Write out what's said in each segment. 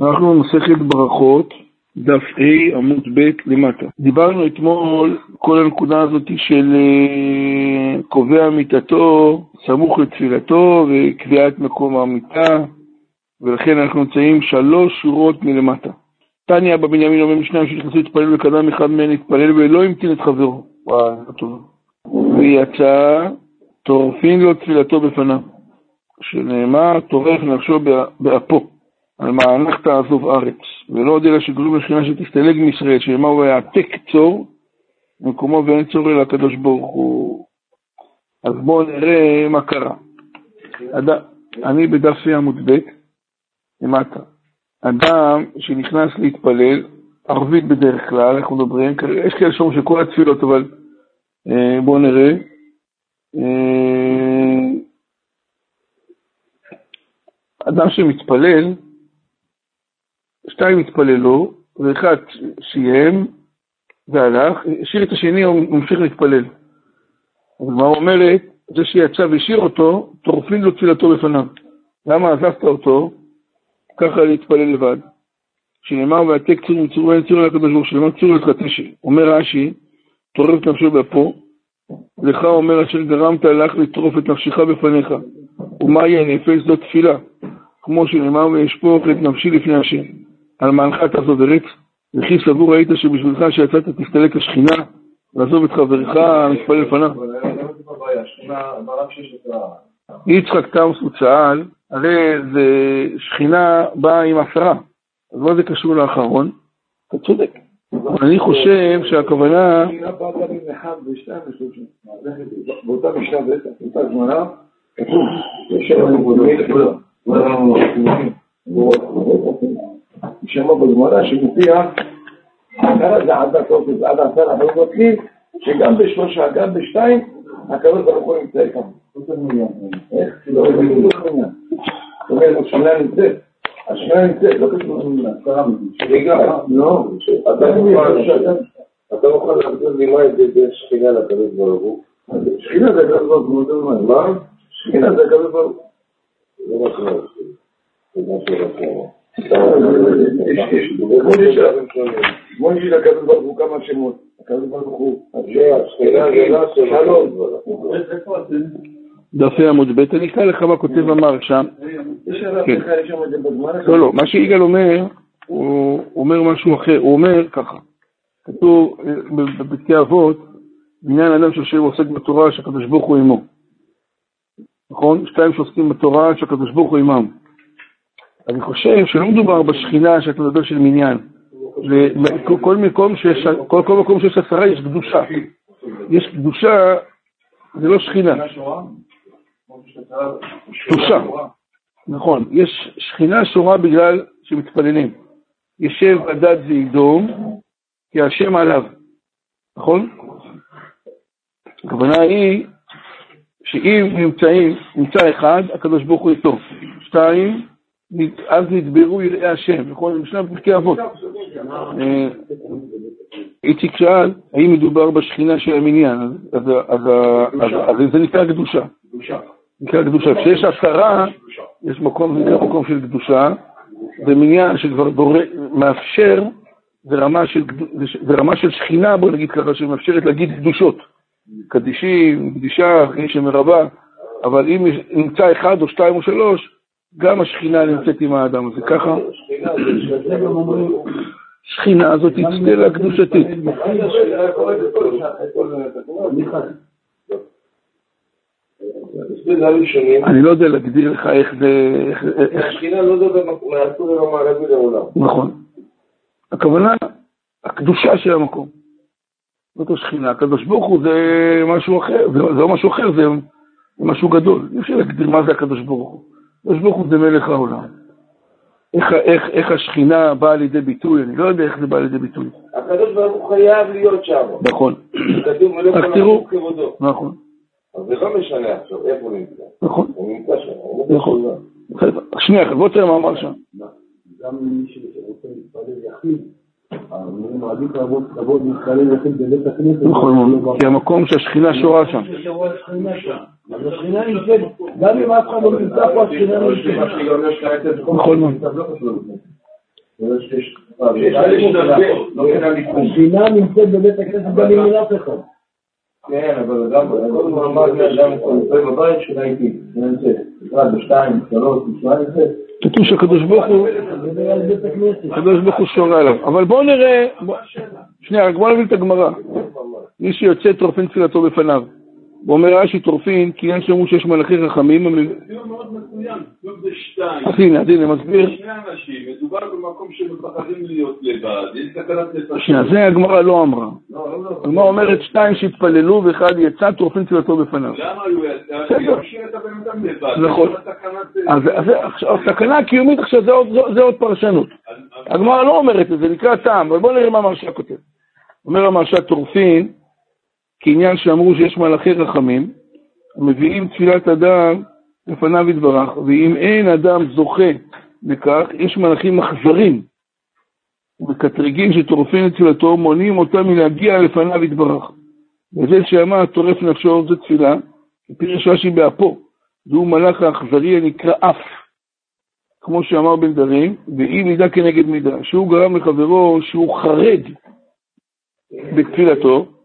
אנחנו במסכת ברכות, דף A, עמוד ב' למטה. דיברנו אתמול כל הנקודה הזאת של אה, קובע מיטתו, סמוך לתפילתו וקביעת מקום המיטה, ולכן אנחנו נמצאים שלוש שורות מלמטה. טניה בבנימין אומר משניים שנכנסו להתפלל וקדם אחד מהם להתפלל ולא המתין את חברו. וואי, לא טוב. ויצא, טורפין לו תפילתו בפניו. שנאמר, טורף נפשו באפו. על מענך תעזוב ארץ, ולא עוד אלא שגלום לשכינה שתסתלג מישראל, שנאמר הוא יעתק צור, במקומו ואין צור אלא הקדוש ברוך הוא. אז בואו נראה מה קרה. אני בדף עמוד ב', למטה. אדם שנכנס להתפלל, ערבית בדרך כלל, אנחנו מדברים, יש כאלה שאומרים שכל התפילות, אבל אה, בואו נראה. אה, אדם שמתפלל, שתיים התפללו, ואחד סיים והלך, השאיר את השני, הוא ממשיך להתפלל. מה אומרת? זה שיצא והשאיר אותו, טורפין לו תפילתו בפניו. למה עזבת אותו? ככה להתפלל לבד. שנאמר, והעתק צור מצור ואין צור לקדוש ברוך הוא, צור לך תשע. אומר רש"י, טורף את נפשו באפו, לך אומר אשר גרמת לך לטרוף את נפשך בפניך. ומה יהיה נפש? זו תפילה. כמו שנאמר, ואשפוך את נפשי לפני השם. על מענך תעזוב ארץ, וכי סבור היית שבשבילך שיצאת תסתלק השכינה, לעזוב את חברך המתפלל לפניו. יצחק תמסו צה"ל, הרי זה שכינה באה עם עשרה, אז מה זה קשור לאחרון? אתה צודק. אני חושב שהכוונה... באותה משנה באותה גמרא, כתוב, יש שם בגמרא שמופיע, הכרה זה עד התוקף, עד עשר אנחנו מבטלים, שגם בשלושה, גם בשתיים, הקדוש ברוך הוא נמצא איתם. איך? זאת אומרת, השנה נמצאת. השנה נמצאת, לא כתוב במילה. לא, אתה מוכן להחזיר לי מה ההבדל בין שכינה לקדוש ברוך הוא? שכינה זה הקדוש ברוך הוא, מה? שכינה זה הקדוש ברוך הוא. לא רק מה, זה משהו כמו שיש לקדוש ברוך הוא כמה שמות, הקדוש ברוך הוא, דפי עמוד ב', אני אקרא לך מה כותב אמר שם. לא, לא, מה שיגאל אומר, הוא אומר משהו אחר, הוא אומר ככה, כתוב בפרקי אבות, בעניין אדם שיושב ועוסק בתורה שהקדוש ברוך הוא עמו. נכון? שתיים שעוסקים בתורה שהקדוש ברוך הוא עמם. אני חושב שלא מדובר בשכינה שאתה מדבר של מניין. כל מקום שיש, כל, כל מקום שיש עשרה יש קדושה. יש קדושה, זה לא שכינה. קדושה. נכון. יש שכינה שורה בגלל שמתפללים. ישב הדד וידום, כי השם עליו. נכון? הכוונה היא שאם נמצאים, נמצא אחד, הקדוש ברוך הוא איתו. שתיים, אז נדברו יראי השם, נכון? משנה בפרקי אבות. אה, איציק שאל, האם מדובר בשכינה של המניין, אז זה נקרא קדושה. נקרא קדושה. כשיש עשרה, יש מקום, זה נקרא מקום של קדושה, ומניין שכבר מאפשר, זה רמה של שכינה, בוא נגיד ככה, שמאפשרת להגיד קדושות. קדישים, קדישה, אחרי שמרבה, אבל אם נמצא אחד או שתיים או שלוש, גם השכינה נמצאת עם האדם הזה, ככה? שכינה הזאת היא צדלה קדושתית. אני לא יודע להגדיר לך איך זה... השכינה לא זה מהסור המערבי לעולם. נכון. הכוונה, הקדושה של המקום. זאת השכינה. הקדוש ברוך הוא זה משהו אחר, זה לא משהו אחר, זה משהו גדול. אי אפשר להגדיר מה זה הקדוש ברוך הוא. הקדוש ברוך הוא זה מלך העולם. איך, איך, איך השכינה באה לידי ביטוי, אני לא יודע איך זה בא לידי ביטוי. הקדוש ברוך הוא חייב להיות שם. נכון. כתוב מלך העולם כבודו. נכון. אז זה לא משנה עכשיו איפה הוא נמצא. נכון. הוא נמצא שם. נכון. שנייה, בוא תראה מה אמר שם. גם מי שרוצה להתפלל יחיד, מעדיף לבוא להתפלל יחיד בבית הכנסת. נכון, כי המקום שהשכינה שורה שם. אז השכינה נמצאת, גם אם אף אחד לא נמצא פה, השכינה נמצאת. נכון מאוד. נמצאת בבית הכנסת גם אם אין אף אחד. כן, אבל גם קודם כל אמרתי אדם מתפלל בבית שלה איתי, אחד, בשתיים, בשתיים, זה. כתוב שהקדוש ברוך הוא. הקדוש ברוך הוא שורה עליו. אבל בואו נראה, שנייה, רק בואו נבין את הגמרא. מי שיוצא טורפין תפילתו בפניו. ואומר רש"י טורפין, כי אין שאמרו שיש מלאכי חכמים. דיון מאוד מצוין, דיון זה שתיים. אז הנה, אז הנה, מסביר. שני אנשים, מדובר במקום שמפחדים להיות לבד, יש סכנת נפשות. שנייה, זה הגמרא לא אמרה. לא, לא, לא. הגמרא אומרת שתיים שהתפללו ואחד יצא טורפין תפילתו בפניו. למה הוא יצא? בסדר. נכון. אז הסכנה הקיומית עכשיו זה עוד- פרשנות. הגמרא לא אומרת את זה, נקרא טעם, אבל בואו נראה מה המרשע כותב. אומר המרשע טורפין, כעניין שאמרו שיש מלאכי רחמים, המביאים תפילת אדם לפניו יתברך, ואם אין אדם זוכה בכך, יש מלאכים אכזרים ומקטרגים שטורפין את תפילתו, מונעים אותם מלהגיע לפניו יתברך. וזה שאמר טורף נפשו זה תפילה, פירש רש"י באפו, והוא מלאך האכזרי הנקרא אף. כמו שאמר בן דרים, והיא מידה כנגד מידה, שהוא גרם לחברו שהוא חרד בתפילתו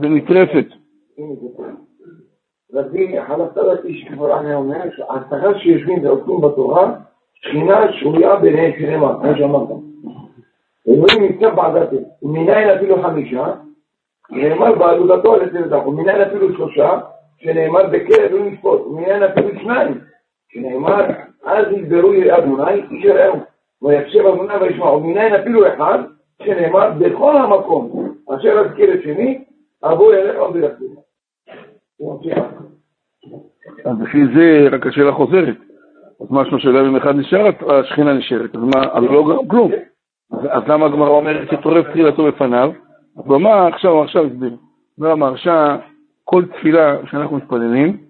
ונטרפת. רבי חנפתת איש כפרעני אומר שההצלחה שיושבים ועוסקים בתורה, שכינה שרויה ביניהם שנאמר, כמו שאמרת. אלוהים נמצא בעדתו, ומנין אפילו חמישה, נאמר בעדותו על עצמתו, ומנין אפילו שלושה, שנאמר בקרב לא נשפוט, ומנין אפילו שניים, שנאמר אז ידברו אל אדוני, איש יראו, ויקשב אדוני וישמע, ומנין אפילו אחד, שנאמר בכל המקום, אשר אזכיר את שמי, וברחתי. הוא ממשיך. אז לפי זה רק השאלה חוזרת. אז משמע שגם אם אחד נשאר, השכינה נשארת. אז מה, אז לא גרם כלום. אז, למה הגמרא אומרת שטורף תחילתו בפניו? אז הוא אמר, עכשיו, עכשיו הסביר. אומר המרשע, כל תפילה שאנחנו מתפללים,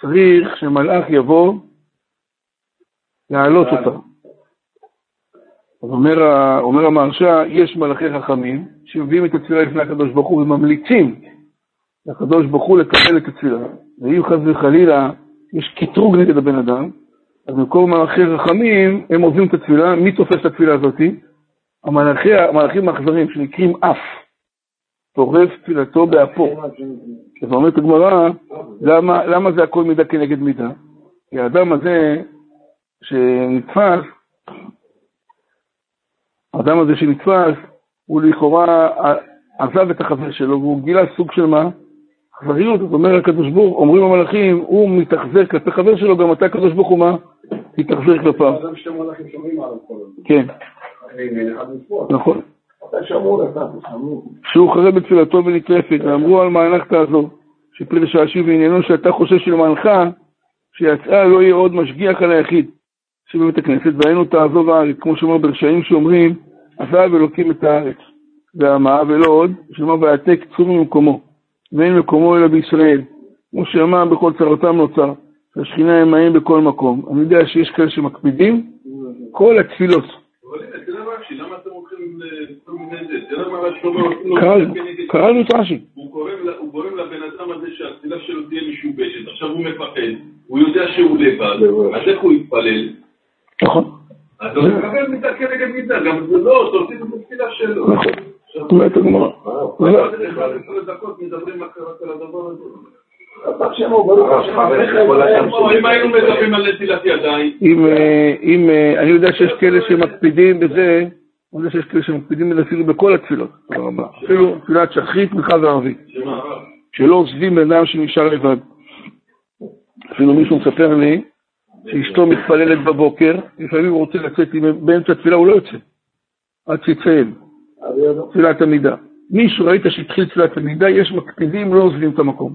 צריך שמלאך יבוא להעלות אותה. אז אומר, אומר יש מלאכי חכמים שמביאים את התפילה לפני הקדוש ברוך הוא וממליצים לקדוש ברוך הוא לקבל את התפילה. ואם חס וחלילה יש קטרוג נגד הבן אדם, אז במקום מלאכי רחמים, הם עוזבים את התפילה. מי תופס את התפילה הזאת? המלאכי, המלאכים האכזרים שנקראים אף. טורף תפילתו באפו. אז אומרת הגמרא, למה זה הכל מידה כנגד מידה? כי האדם הזה שנתפס, האדם הזה שנתפס, הוא לכאורה עזב את החבר שלו, והוא גילה סוג של מה? אכזריות, זאת אומרת הקדוש ברוך, אומרים המלאכים, הוא מתאכזר כלפי חבר שלו, גם אתה הקדוש ברוך הוא מה? תתאכזר כלפיו. אדם שתי מלאכים שומעים עליו כל. כן. נכון. שהוא חרד בתפילתו ונטרפת, ואמרו על מענך תעזור, שפריש רש"י ועניינו שאתה חושב שלמענך, שיצאה לא יהיה עוד משגיח על היחיד שבבית הכנסת, והיינו תעזוב הארץ, כמו שאומר ברשעים שאומרים, עזב אלוקים את הארץ, והמה ולא עוד, שאומר ויעתק צור ממקומו, ואין מקומו אלא בישראל, כמו שאמר בכל צרתם נוצר, והשכינה עמהם בכל מקום. אני יודע שיש כאלה שמקפידים כל התפילות. קראנו, את רש"י. הוא גורם לבן אדם הזה שהתפילה שלו תהיה משובשת, עכשיו הוא מפחד, הוא יודע שהוא לבד, אז איך הוא יתפלל? נכון. אז הוא מקבל מידה כנגד מידה, גם זה לא, תוסיפו את התפילה שלו. נכון. אומרת הגמרא. עוד 11 דקות מדברים רק רק על הדבר הזה. אתה שמור, ברוך השם. או, אם היינו מדברים על נטילת ידיים, אם, אה, אם, אה, אני יודע שיש כאלה שמקפידים בזה, אני יודע שיש כאלה שמקפידים בזה אפילו בכל התפילות. אפילו תפילת שחרית, מנחה וערבית? שלא עוזבים בן אדם שנשאר לבד. אפילו מישהו מספר לי שאשתו מתפללת בבוקר, לפעמים הוא רוצה לצאת, באמצע התפילה הוא לא יוצא, עד שיציין, תפילת עמידה. מישהו ראית שהתחיל תפילת עמידה, יש מקפידים, לא עוזבים את המקום.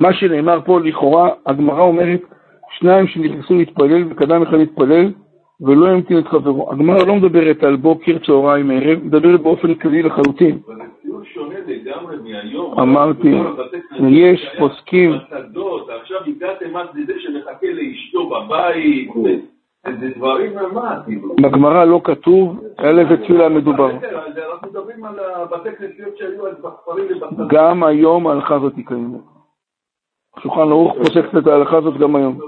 מה שנאמר פה לכאורה, הגמרא אומרת, שניים שנכנסו להתפלל וקדם אחד להתפלל ולא המתין את חברו. הגמרא לא מדברת על בוקר, צהריים, ערב, מדברת באופן כללי לחלוטין. אבל זה ציון שונה לגמרי מהיום. אמרתי, יש פוסקים- עכשיו הגעתם עד לזה שמחכה לאשתו בבית, זה- זה דברים מה, כאילו. בגמרא לא כתוב על איזה תפילה מדובר. אנחנו מדברים על הבתי כנסיות שהיו אז בכפרים ובשדות. גם היום ההלכה הזאת היא קיימת. שולחן ערוך פוסק את ההלכה הזאת גם היום.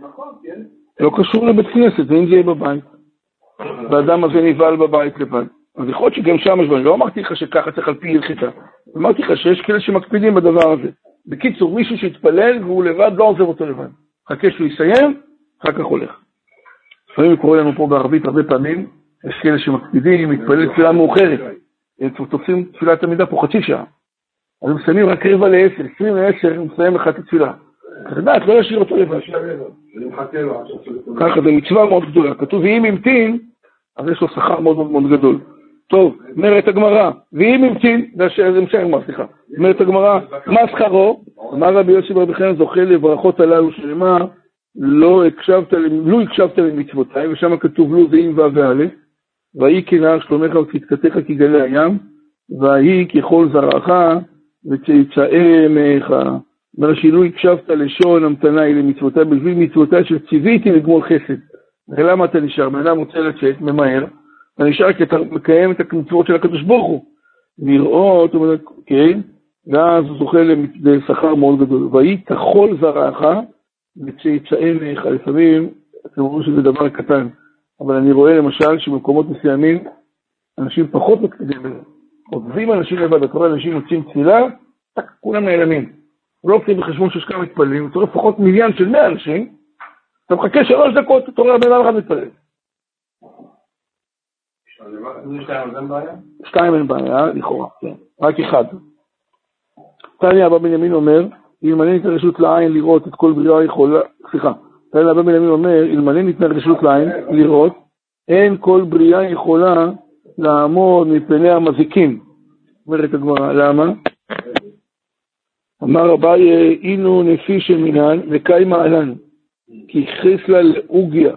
נכון, כן? לא קשור לבית כנסת, ואם זה יהיה בבית. והאדם הזה נבהל בבית לבד. אז יכול להיות שגם שם יש דברים, לא אמרתי לך שככה צריך על פי הלכתה, אמרתי לך שיש כאלה שמקפידים בדבר הזה. בקיצור, מישהו שהתפלל והוא לבד, לא עוזב אותו לבד. חכה שהוא יסיים, אחר כך הולך. לפעמים קורה לנו פה בערבית הרבה פעמים, יש כאלה שמקפידים, מתפלל תפילה מאוחרת. הם תופסים תפילת עמידה פה חצי שעה. אז הם מסיימים רק רבע לעשר, עשרים לעשר, הם מסיים לך את התפילה. צריך לדעת, לא להשאיר אותו לבד. ככה, זו מצווה מאוד גדולה. כתוב, ואם המתין, אז יש לו שכר מאוד מאוד גדול. טוב, אומרת הגמרא, ואם המתין, זה המשך הגמרא, סליחה. אומרת הגמרא, מה שכרו? אמר רבי יוסי ברבי חנן זוכה לברכות הללו שנאמר, לא הקשבת, לו הקשבת למצוותיי, ושם כתוב לו זה עם ו' וא', ויהי כנהר שלומך וצדקתך כגלי הים, ויהי ככל זרעך וצאצאי אמך. אומר שלו הקשבת לשון המתנאי למצוותיי, בשביל מצוותיי שציוויתי לגמול חסד. הרי למה אתה נשאר? בן אדם רוצה לצאת, ממהר, אתה נשאר כי אתה מקיים את המצוות של הקדוש ברוך הוא. לראות, הוא אומר, כן, ואז הוא זוכה לשכר מאוד גדול. ויהי כחול זרעך וצאצאי אמך. לפעמים, אתם אומרים שזה דבר קטן, אבל אני רואה למשל שבמקומות מסוימים אנשים פחות מקפידים בזה. עוזבים אנשים לבד, אתה רואה אנשים יוצאים תפילה, טק, כולם נעלמים. לא לוקחים בחשבון שיש כמה מתפללים, אתה רואה לפחות מיליון של מאה אנשים, אתה מחכה שלוש דקות, אתה רואה בן אדם אחד מתפלל. שתיים אין בעיה, לכאורה, כן, רק אחד. תניא אבא בנימין אומר, אלמלא ניתנה רשות לעין לראות את כל בריאה יכולה, סליחה, תניא אבא בנימין אומר, אלמלא ניתנה רשות לעין לראות, אין כל בריאה יכולה לעמוד מפני המזיקים. אומרת הגמרא, למה? אמר אביי, אינו נפי שמינן וקאי מעלן, כי חיסלה לעוגיה.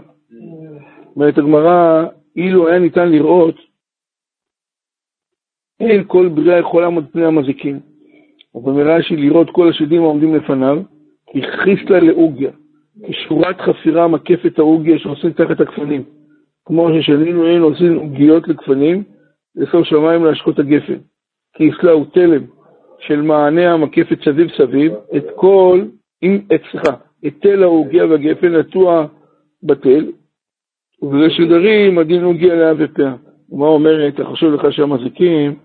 אומרת הגמרא, אילו היה ניתן לראות, אין כל בריאה יכולה לעמוד מפני המזיקים. אבל מרש"י לראות כל השדים העומדים לפניו, כי חיסלה לעוגיה, כי שורת חפירה מקפת העוגיה שעושים תחת הכפנים. כמו ששנינו היינו עושים עוגיות לכפנים, לסוף שמיים להשקות הגפן. כי אסלה הוא תלם של מענה המקפת סביב סביב, את כל, את, סליחה, את תל העוגיה והגפן נטוע בתל, ובזה שדרים הדין עוגיה לאה ופאה. ומה אומרת, חושב לך שהמזיקים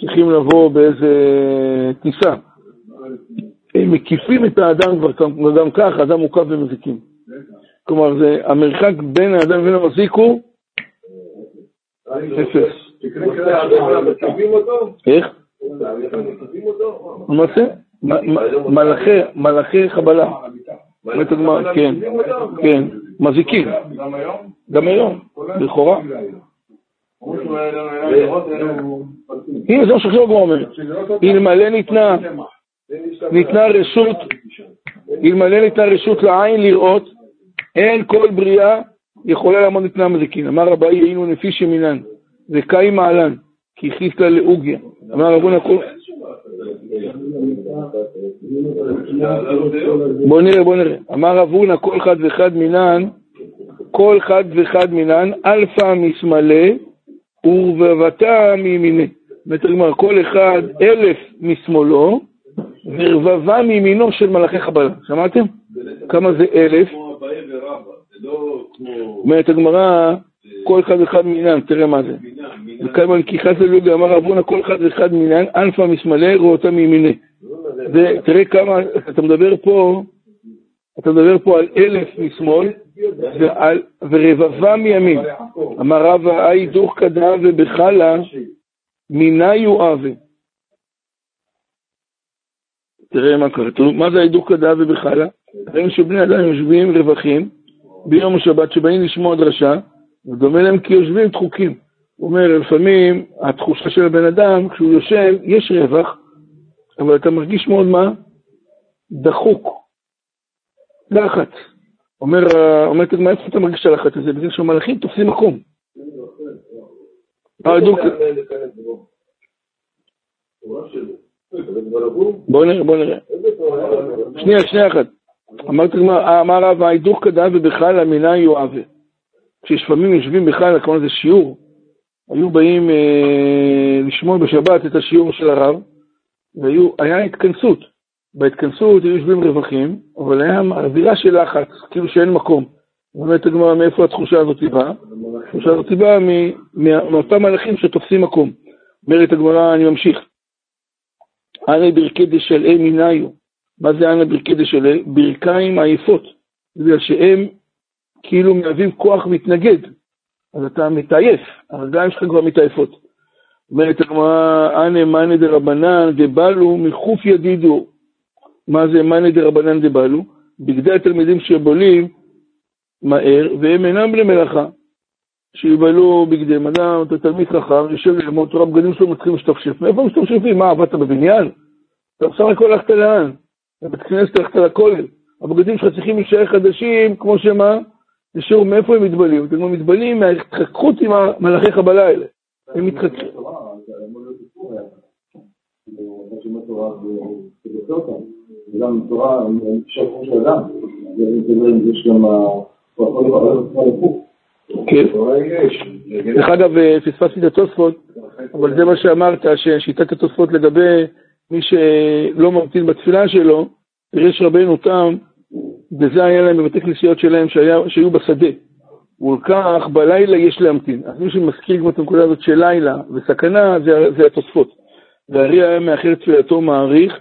צריכים לבוא באיזה טיסה. הם מקיפים את האדם כבר גם כך, האדם מוקף במזיקים. כלומר, זה, המרחק בין האדם לבין המזיק הוא אפס. איך? למעשה, מלאכי, חבלה. כן, כן, מזיקים. גם היום, לכאורה. הנה זה מה שעכשיו הגמרא אומרת. אלמלא ניתנה, ניתנה רשות, אלמלא ניתנה רשות לעין לראות, אין כל בריאה יכולה לעמוד מפני המזיקין. אמר רבי היינו נפי שמינן, וקאי מעלן, כי הכניס לה לעוגיה. אמר רבון הכל... בוא נראה, בוא נראה. אמר רבונה כל אחד ואחד מינן, כל אחד ואחד מינן, אלפא משמאלה ורבבתה מימינה. אומרת הגמרא, כל אחד אלף משמאלו ורבבה מימינו של מלאכי חבלה. שמעתם? כמה זה אלף? לא אומרת הגמרא, כל אחד ואחד מינן, תראה מה זה. מינה, מינה. וכמה לקיחת הלוגיה, אמר רבונה, כל אחד ואחד מינן, אלפא משמאלה רותה מימינה. ותראה כמה, אתה מדבר פה, אתה מדבר פה על אלף משמאל ורבבה מימין. אמר רבא, אי דוך כדה ובחלה, מינה יואבה. תראה מה כתוב, מה זה ההידוך כדה ובחלה? ראינו שבני אדם יושבים רווחים ביום השבת שבאים לשמוע דרשה, ודומה להם כי יושבים דחוקים. הוא אומר, לפעמים התחושה של הבן אדם, כשהוא יושב, יש רווח, אבל אתה מרגיש מאוד מה? דחוק. לחץ. אומר, אומרת הגמרא, איפה אתה מרגיש את הלחץ הזה? בגלל שהמלאכים תופסים מקום. ההידוק- בוא נראה, בוא נראה. שנייה, שנייה אחת. אמרת הגמרא, אמר רב, ההידוך כדאי ובכלל המינה יואבה. כשלפעמים יושבים בכלל, כמו איזה שיעור, היו באים אה, לשמוע בשבת את השיעור של הרב, והיה התכנסות. בהתכנסות היו יושבים רווחים, אבל היה אווירה של לחץ, כאילו שאין מקום. אומרת הגמרא, מאיפה התחושה הזאת באה? התחושה הזאת באה מאותם מלאכים שתופסים מקום. אומרת הגמרא, אני ממשיך. אנא ברכי דשלעי מיניו. מה זה אנא ברכי דשלעי? ברכיים עייפות. בגלל שהם כאילו מהווים כוח מתנגד. אז אתה מתעייף, הרגליים שלך כבר מתעייפות. אומרת הגמרא, אנא מאנה דרבנן דבלו מחוף ידידו. מה זה מאנה דרבנן דבלו? בגדי התלמידים שבולים מהר, והם אינם בני מלאכה. שיבלו בגדי מדע, אתה תלמיד חכם, יושב ללמוד תורה, בגדים שלו מתחילים להשתפשף. מאיפה משתפשפים? מה, עבדת בבניין? אתה בסך הכל הלכת לאן? לבית כנסת הלכת לכולל. הבגדים שלך צריכים להישאר חדשים, כמו שמה? תשאירו מאיפה הם מתבלים? אתם מתבלים מההתחככות עם המלאכי חבלה האלה. הם מתחככים. גם תורה, של אדם, יש גם... כן. דרך אגב, פספסתי את התוספות, אבל זה מה שאמרת, ששיטת התוספות לגבי מי שלא ממתין בתפילה שלו, פירש רבנו תם, וזה היה להם בבתי כנסיות שלהם שהיו בשדה. ולכך בלילה יש להמתין. אז מי שמזכיר גם את הנקודה הזאת של לילה וסכנה, זה, זה התוספות. והרי היה מאחר תפילתו מעריך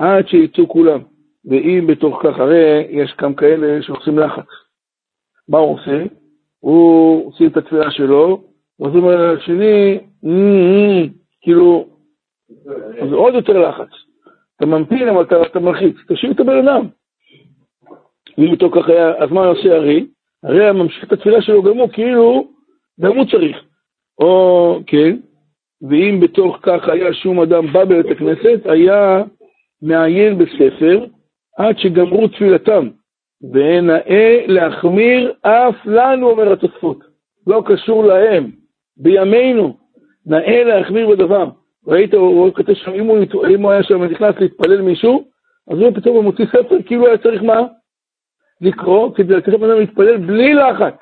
עד שיצאו כולם. ואם בתוך כך, הרי יש גם כאלה שעושים לחץ. מה הוא עושה? הוא עושה את התפילה שלו, ואז הוא אומר לשני, כאילו, זה עוד יותר לחץ. אתה ממתין, אבל אתה, אתה מלחיץ, תשאיר את הבן אדם. ואם בתוך כך היה, אז מה עושה הרי? הרי היה ממשיך את התפילה שלו גם הוא, כאילו, גם הוא צריך. או, כן, ואם בתוך כך היה שום אדם בא בבית הכנסת, היה מעיין בספר עד שגמרו תפילתם. ונאה להחמיר אף לנו, אומר התוספות. לא קשור להם. בימינו, נאה להחמיר בדבר. ראית, הוא כותב שם, אם הוא, אם הוא היה שם נכנס להתפלל מישהו, אז הוא פתאום מוציא ספר, כאילו היה צריך מה? לקרוא, כדי לתת לבן אדם להתפלל בלי לחץ.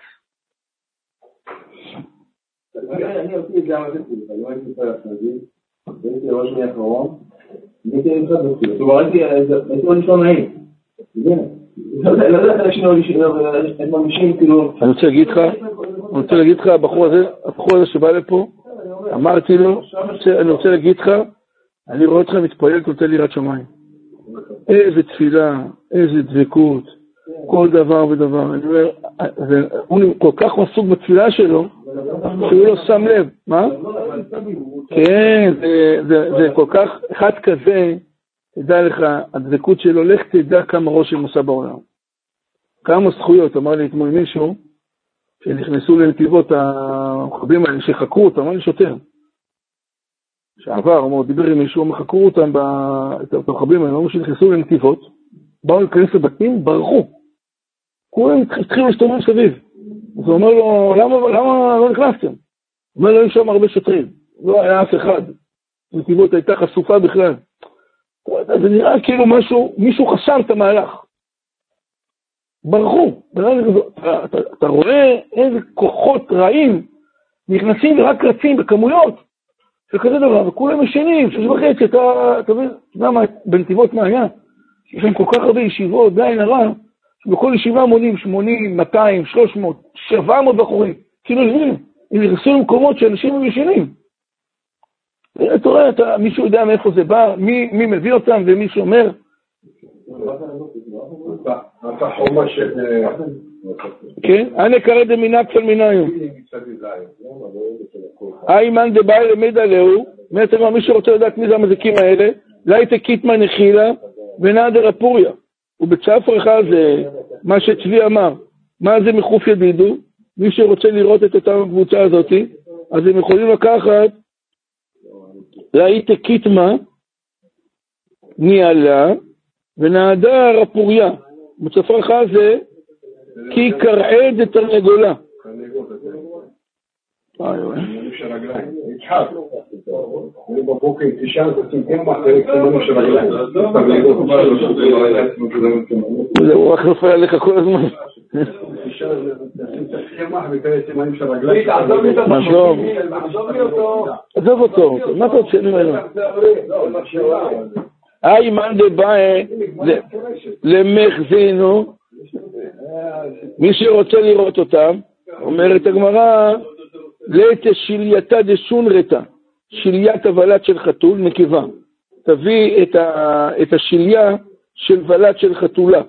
אני את זה, לא הייתי ראש מי אני רוצה להגיד לך, אני רוצה להגיד לך, הבחור הזה, הבחור הזה שבא לפה, אמרתי לו, אני רוצה להגיד לך, אני רואה אותך מתפלל, נותן לי יראת שמיים. איזה תפילה, איזה דבקות, כל דבר ודבר. הוא כל כך עסוק בתפילה שלו, שהוא לא שם לב. מה? כן, זה כל כך, אחד כזה, תדע לך, הדבקות שלו, לך תדע כמה רושם עושה בעולם. כמה זכויות, אמר לי אתמול מישהו, שנכנסו לנתיבות המחבים האלה, שחקרו אותם, אמר לי שוטר. שעבר, הוא דיבר עם מישהו, חקרו אותם, את המחבים האלה, אמרו שנכנסו לנתיבות, באו להיכנס לבתים, ברחו. כולם התחילו להשתומם סביב. אז הוא אומר לו, למה, למה לא נכנסתם? הוא אומר לו, היו שם הרבה שוטרים, לא היה אף אחד. נתיבות הייתה חשופה בכלל. זה נראה כאילו משהו, מישהו חסם את המהלך. ברחו. אתה, אתה, אתה רואה איזה כוחות רעים נכנסים ורק רצים בכמויות של כזה דבר, וכולם ישנים, שש וחצי, אתה מבין, אתה יודע מה, בנתיבות מה היה? יש להם כל כך הרבה ישיבות, די נראה, שבכל ישיבה מונים 80, 200, 300, 700 בחורים, כאילו יושבים, הם נכנסו למקומות שאנשים הם ישנים. אתה רואה, מישהו יודע מאיפה זה בא, מי, מי מביא אותם ומי שומר. כן, אנא קרא דמינק של מיניו. איימן דבאי למד עליהו, מי שרוצה לדעת מי זה המזיקים האלה, לייטה קיטמה נחילה ונעדר אפוריה. ובצפר אחד זה מה שצבי אמר, מה זה מחוף ידידו, מי שרוצה לראות את אותה הקבוצה הזאת, אז הם יכולים לקחת ראית קיטמה, ניהלה, ונעדר הפוריה. מצפרך זה כי קרעי דתרנגולה. הוא רק נופל עליך כל הזמן. מה שלום? עזוב אותו, מה אתה רוצה ממנו? היי מאן דבאי למחזינו. מי שרוצה לראות אותם, אומרת הגמרא, לית שלייתא דשונרתא, שליית הוולד של חתול, נקבה. תביא את, ה, את השליה של ולד של חתולה,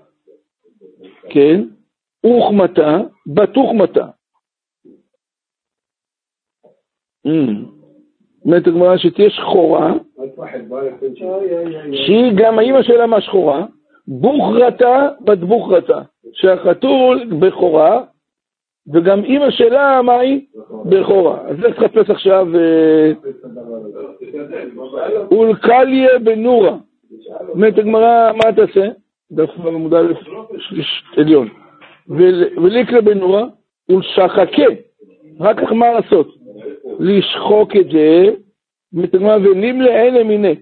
כן? אוכמתה, בתוכמתה. אומרת הגמרא שתהיה שחורה, שהיא גם האימא שלה מהשחורה, בוכרתה בת בוכרתה, שהחתול בכורה, וגם אימא שלה, מה היא? בכורה. אז לך תחפש עכשיו אה, אולקליה בנורה. אומרת הגמרא, מה תעשה? דף עמוד א', עליון. וליקלה בנורה, ולשחקה. רק כך מה לעשות? לשחוק את זה, אומרת הגמרא, ולימלה אלה מיני.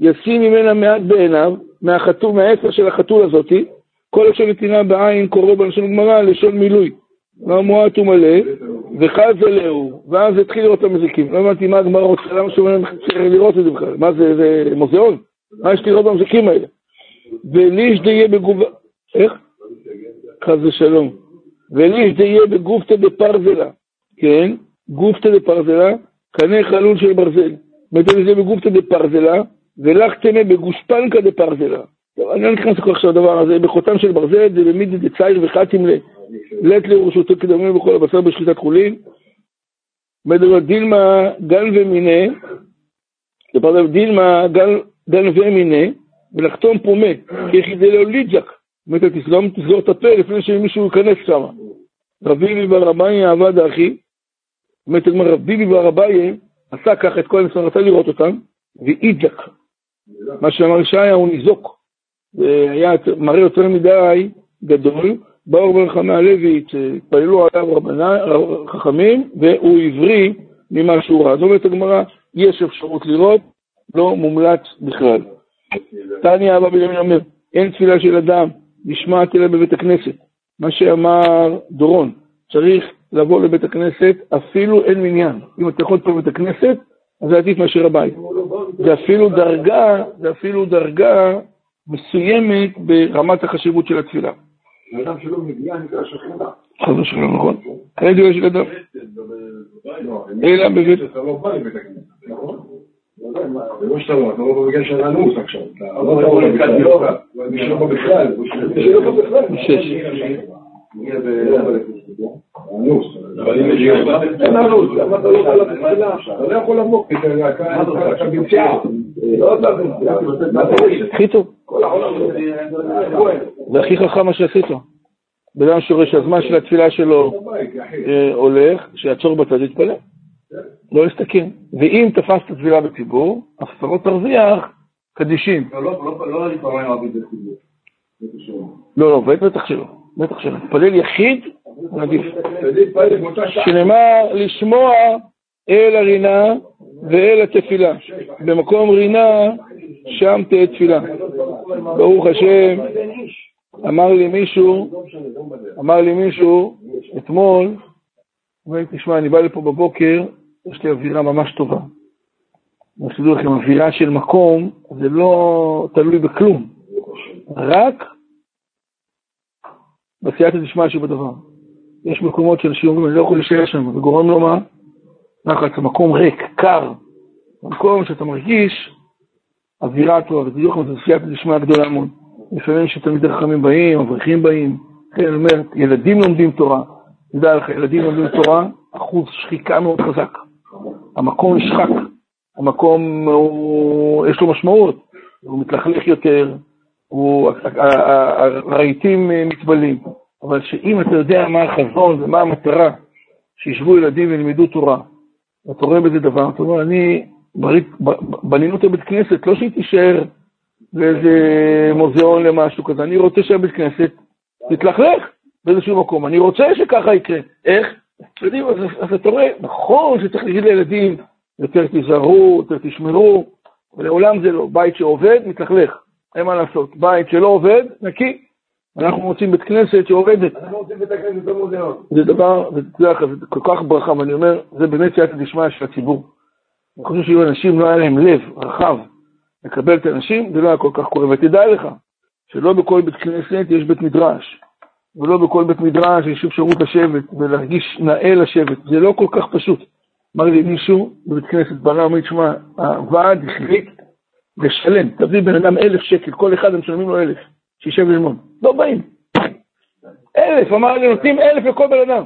ישים ממנה מעט בעיניו, מהחתול, מהעצר של החתול הזאתי, כל אשר נתינה בעין קורא בלשון הגמרא לשון מילוי. לא מועט ומלא, וחז עליהו, ואז התחיל לראות את המזיקים. לא הבנתי מה הגמרא רוצה, למה שהוא צריך לראות את זה בכלל? מה זה, זה מוזיאון? מה יש לראות במזיקים האלה? וליש דהיה בגובה... איך? חס ושלום. וליש דהיה בגופתא דפרזלה, כן? גופתא דפרזלה, קנה חלול של ברזל. זאת אומרת, זה בגופתא דפרזלה, ולך תנה בגושפנקא דפרזלה. אני לא נכנס לכל עכשיו לדבר הזה, בחותם של ברזל, זה במידי דצייר וחתים ל... לית לרשותו כדמים בכל הבשר בשחיטת חולין. מדבר דילמה גן ומיני, דבר דילמה גן ומיני, ולחתום פומה, כי יחידי לו ליג'ק. זאת אומרת, תסגור את הפה לפני שמישהו ייכנס שם. רבי בר אביי עבד אחי, זאת אומרת, רבי בר אביי עשה ככה את כל הניסיון, רצה לראות אותם, ואיג'ק. מה שאמר ישעיה הוא ניזוק. היה מראה יותר מדי גדול, באו ברחמי הלוי, התפללו עליו חכמים, והוא עברי ממה שהוא ראה. זאת אומרת הגמרא, יש אפשרות לראות, לא מומלץ בכלל. תניא אבא בנימין אומר, אין תפילה של אדם נשמעת אלא בבית הכנסת. מה שאמר דורון, צריך לבוא לבית הכנסת, אפילו אין מניין. אם אתה יכול פה בבית הכנסת, אז זה עדיף מאשר הבית. זה אפילו דרגה, זה אפילו דרגה מסוימת ברמת החשיבות של התפילה. אדם שלא מגיע נקרא שכינה. חס ושלום, נכון. אין דיון של אדם. אלא בבית... אתה לא בא לבית הכנסת, נכון? זה לא שאתה לא, אתה לא בגלל שאתה אנוס עכשיו. אתה לא בא בכלל. מי שלא בא בכלל. מי שלא בא בכלל. שש. אנוס. אין אנוס, למה אתה לא בא לתפילה? אתה לא יכול אתה בנסיעה. לא אתה בנסיעה. הכי טוב. כל העולם זה הכי חכם מה שעשית. בן אדם שרואה שהזמן של התפילה שלו אה, הולך, שיעצור בצד יתפלל. לא יסתכן. ואם תפסת תפילה בציבור, הפרות תרוויח קדישים. לא לפעמים אוהבים את הציבור. לא, לא, בטח שלא. בטח שלא. תפלל יחיד, עדיף. שנאמר לשמוע אל הרינה ואל התפילה. במקום רינה, שם תהיה תפילה. ברוך השם, אמר לי מישהו, אמר לי מישהו אתמול, אומר לי, תשמע, אני בא לפה בבוקר, יש לי אווירה ממש טובה. אני אסביר לכם, אווירה של מקום, זה לא תלוי בכלום, רק בסייעתא דשמיא שבדבר. יש מקומות שאנשים אומרים, אני לא יכול להישאר שם, זה גורם לו מה? לחץ, מקום ריק, קר, מקום שאתה מרגיש אווירה טובה, וזה בדיוק כמו סייעתא דשמיא גדולה מאוד. לפעמים שתלמידי חכמים באים, אברכים באים, כן, אני אומר, ילדים לומדים תורה, תדע לך, ילדים לומדים תורה, אחוז שחיקה מאוד חזק. המקום נשחק, המקום הוא, יש לו משמעות, הוא מתלכלך יותר, הרהיטים מתבלים. אבל שאם אתה יודע מה החזון ומה המטרה, שישבו ילדים וילמדו תורה, ואתה רואה בזה דבר, אתה אומר, אני, בנינו את הבית כנסת, לא שהיא תישאר באיזה מוזיאון למשהו כזה, אני רוצה שהבית כנסת תתלכלך באיזשהו מקום, אני רוצה שככה יקרה. איך? אתם אז, אז אתה רואה, נכון שצריך להגיד לילדים, יותר תיזהרו, יותר תשמרו, ולעולם זה לא. בית שעובד, מתלכלך, אין מה לעשות. בית שלא עובד, נקי. אנחנו רוצים בית כנסת שעובדת. אנחנו רוצים בית הכנסת במוזיאון. זה דבר, זה, זה כל כך ברכה, ואני אומר, זה באמת סייעתא דשמיא של הציבור. אני חושב שאם אנשים לא היה להם לב רחב לקבל את האנשים, זה לא היה כל כך קורה. ותדע לך, שלא בכל בית כנסת יש בית מדרש. ולא בכל בית מדרש יש אפשרות לשבת ולהרגיש נאה לשבת. זה לא כל כך פשוט. אמר לי מישהו בבית כנסת בנה, אומר לי, תשמע, הוועד החליט לשלם, תביא בן אדם אלף שקל, כל אחד הם משלמים לו אלף, שישב ללמוד. לא באים. אלף, אמר לי, נותנים אלף לכל בן אדם.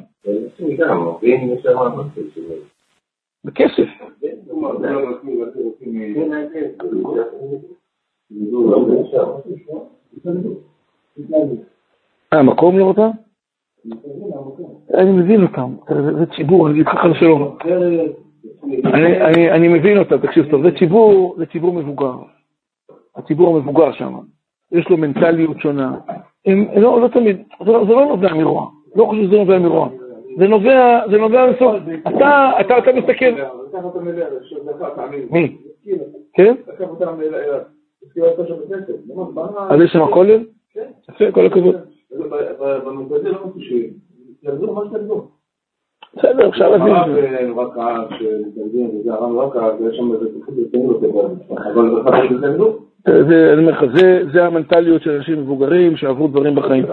בכסף. אה, מקום לראות אותם? אני מבין אותם, זה ציבור, אני אגיד לך לשלום. אני מבין אותם, תקשיב טוב, זה ציבור, זה ציבור מבוגר. הציבור המבוגר שם, יש לו מנטליות שונה. הם, לא, לא תמיד, זה לא, זה לא נובע מרוע, לא חושב שזה נובע מרוע. זה נובע, זה נובע מסוף. אתה, אתה, אתה מסתכל... מי? כן? אז יש שם כולל? יפה, כל הכבוד. במרכזי לא חושבים, תרדו מה שתרדו. בסדר, אפשר להבין את זה. הרב שמתנגדים, וזה ויש שם איזה פחות רצינות, אבל. זה, אני אומר לך, זה, המנטליות של אנשים מבוגרים שעברו דברים בחיים.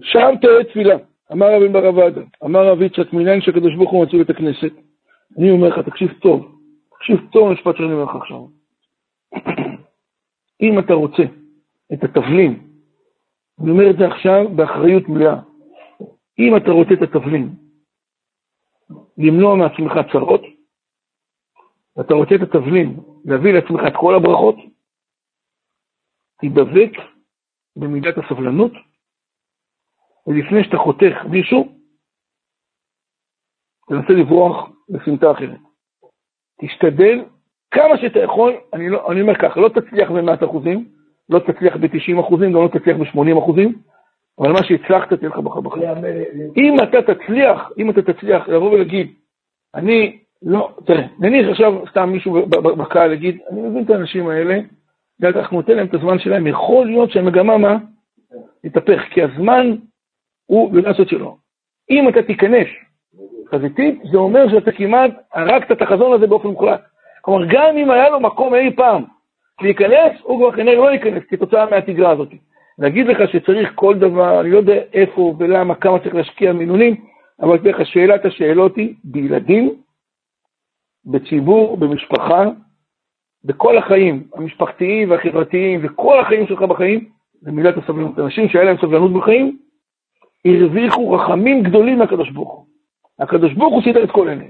שם תראה תפילה, אמר רבי בר אבדה, אמר רבי יצחק מניין שהקדוש ברוך הוא מצוי בית הכנסת. אני אומר לך, תקשיב טוב, תקשיב טוב למשפט שאני אומר לך עכשיו. אם אתה רוצה את התבלין, אני אומר את זה עכשיו באחריות מלאה, אם אתה רוצה את התבלין, למנוע מעצמך צרות, ואתה רוצה את התבלין, להביא לעצמך את כל הברכות, תדבק במידת הסבלנות, ולפני שאתה חותך מישהו, תנסה לברוח לסמטה אחרת. תשתדל כמה שאתה יכול, אני, לא, אני אומר ככה, לא תצליח ב-100 אחוזים, לא תצליח ב-90 אחוזים, גם לא תצליח ב-80 אחוזים, אבל מה שהצלחת תהיה לך בחר בחיים. אם אתה תצליח, אם אתה תצליח לבוא ולהגיד, אני לא, תראה, נניח עכשיו סתם מישהו בקהל יגיד, אני מבין את האנשים האלה, אנחנו ניתן להם את הזמן שלהם, יכול להיות שהמגמה מה? תתהפך, כי הזמן הוא בלעשות שלו. אם אתה תיכנס חזיתית, זה אומר שאתה כמעט הרגת את החזון הזה באופן מוחלט. כלומר, גם אם היה לו מקום אי פעם להיכנס, הוא כבר כנראה לא ייכנס כתוצאה מהתגרה הזאת. להגיד לך שצריך כל דבר, אני לא יודע איפה ולמה, כמה צריך להשקיע מינונים, אבל תראה לך, שאלת השאלות היא, בילדים, בציבור, במשפחה, בכל החיים, המשפחתיים והחברתיים, וכל החיים שלך בחיים, זה מילת הסבלנות. אנשים שהיה להם סבלנות בחיים, הרוויחו רחמים גדולים מהקדוש ברוך הוא. הקדוש ברוך הוא סידר את כל אלה.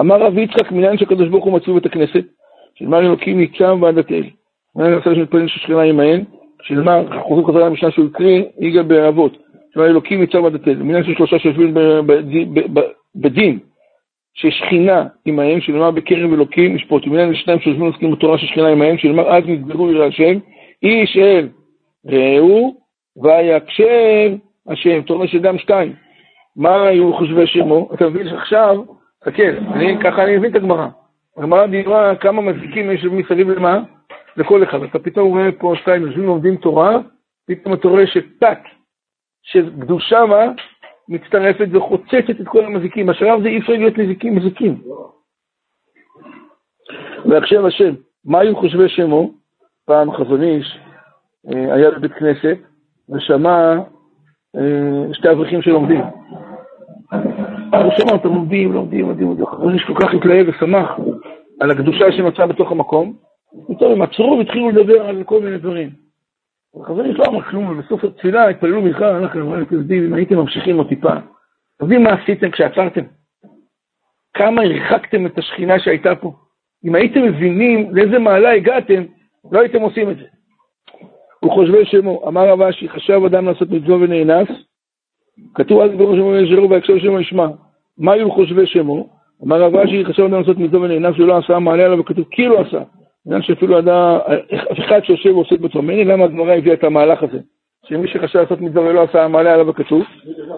אמר רבי יצחק מניין שהקדוש ברוך הוא מצוי בית הכנסת, שלמר אלוקים ניצב ועד התל. מניין עשה שמתפלל ששכינה עמהן, שלמר, חוזרים חזרה למשנה שהוא הקריא, יגע באבות. שלמר אלוקים ניצב ועד התל. מניין של שלושה שיושבים בדין, ששכינה עמהם, שלמר בקרב אלוקים משפוט. ומניין לשניים שיושבים עוסקים בתורה ששכינה עמהם, שלמר אז נתגרו יראה השם, איש אל רעהו ויקשב השם. אומר שגם שתיים. מה היו חושבי שמו? אתה מבין שעכשיו, תסתכל, ככה אני מבין את הגמרא. הגמרא דיברה כמה מזיקים יש מסביב למה? לכל אחד. אתה פתאום רואה פה שתיים יושבים לומדים תורה, פתאום אתה רואה שתת, שקדושה מה? מצטרפת וחוצצת את כל המזיקים. בשלב זה אי אפשר להיות נזיקים מזיקים. ועכשיו השם, מה היו חושבי שמו? פעם חזון איש היה בבית כנסת ושמע שתי אברכים שלומדים. הוא שמע אותם לומדים, לומדים, לומדים, לומדים. חזון איש כל כך התלהב ושמח על הקדושה שנוצרה בתוך המקום, פתאום הם עצרו והתחילו לדבר על כל מיני דברים. איש לא אמר כלום, ובסוף התפילה התפללו מנחה, אנחנו אתם יודעים, אם הייתם ממשיכים עוד טיפה. יודעים מה עשיתם כשעצרתם? כמה הרחקתם את השכינה שהייתה פה? אם הייתם מבינים לאיזה מעלה הגעתם, לא הייתם עושים את זה. וחושבי שמו, אמר רב אשי, חשב אדם לעשות מצווה ונאנס, כתוב אז בראש שמו ונשארו ויקשב שמו ישמע. מה היו חושבי שמו? אמר רב אשי, חשב אדם לעשות מצווה ונאנס ולא עשה, מעלה עליו וכתוב כאילו עשה. עניין שאפילו ידע, אחד שיושב בצורה. מעניין למה הגמרא הביאה את המהלך הזה. שמי שחשב לעשות מצווה ולא עשה, מעלה עליו וכתוב.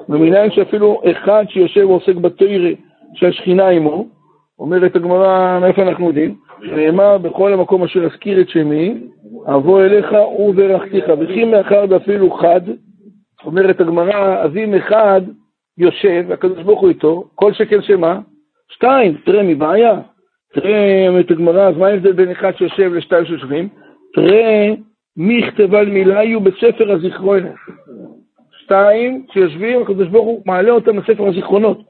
ומעניין שאפילו אחד שיושב ועוסק בתוירה שהשכינה עמו, אומרת הגמרא, מאיפה אנחנו יודעים? נאמר בכל המקום אשר אזכיר את שמי, אבוא אליך וברכתיך. וכי מאחר ואפילו חד, אומרת הגמרא, אבים אחד יושב, והקדוש ברוך הוא איתו, כל שכן שמה? שתיים, תראה מבעיה. תראה, אומרת הגמרא, אז מה ההבדל בין אחד שיושב לשתיים שיושבים? תראה מי יכתבה על מילה יהיו בספר הזיכרונות. שתיים, כשיושבים, הקדוש ברוך הוא מעלה אותם בספר הזיכרונות.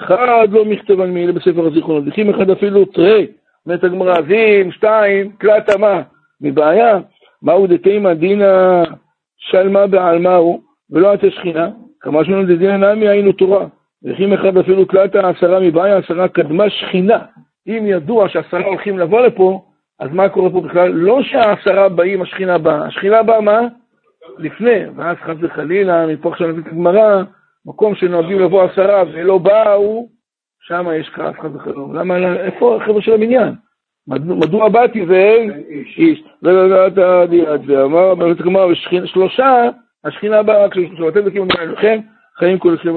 אחד לא מכתב על מילה בספר הזיכרונות, וכי אחד אפילו תרי, אומרת הגמרא, זים, שתיים, תלת מה? מבעיה, מהו דתימה דינא שלמה בעלמא הוא, ולא עתה שכינה, כמה שמונה דדינא נמי היינו תורה. וכי אחד אפילו תלת עשרה מבעיה, עשרה קדמה שכינה. אם ידוע שעשרה הולכים לבוא לפה, אז מה קורה פה בכלל? לא שהעשרה באים, השכינה באה. השכינה באה מה? לפני. ואז חס וחלילה, מפה עכשיו נביא את הגמרא, מקום שנוהגים לבוא עשרה ולא באו, שם יש כעס חס וחלילה. למה, איפה החבר'ה של המניין? מדוע באתי ואין איש? ולדעת הדיעת ואמר, באמת הגמרא, שלושה, השכינה באה, כשאתם דקים לכם, חיים השם.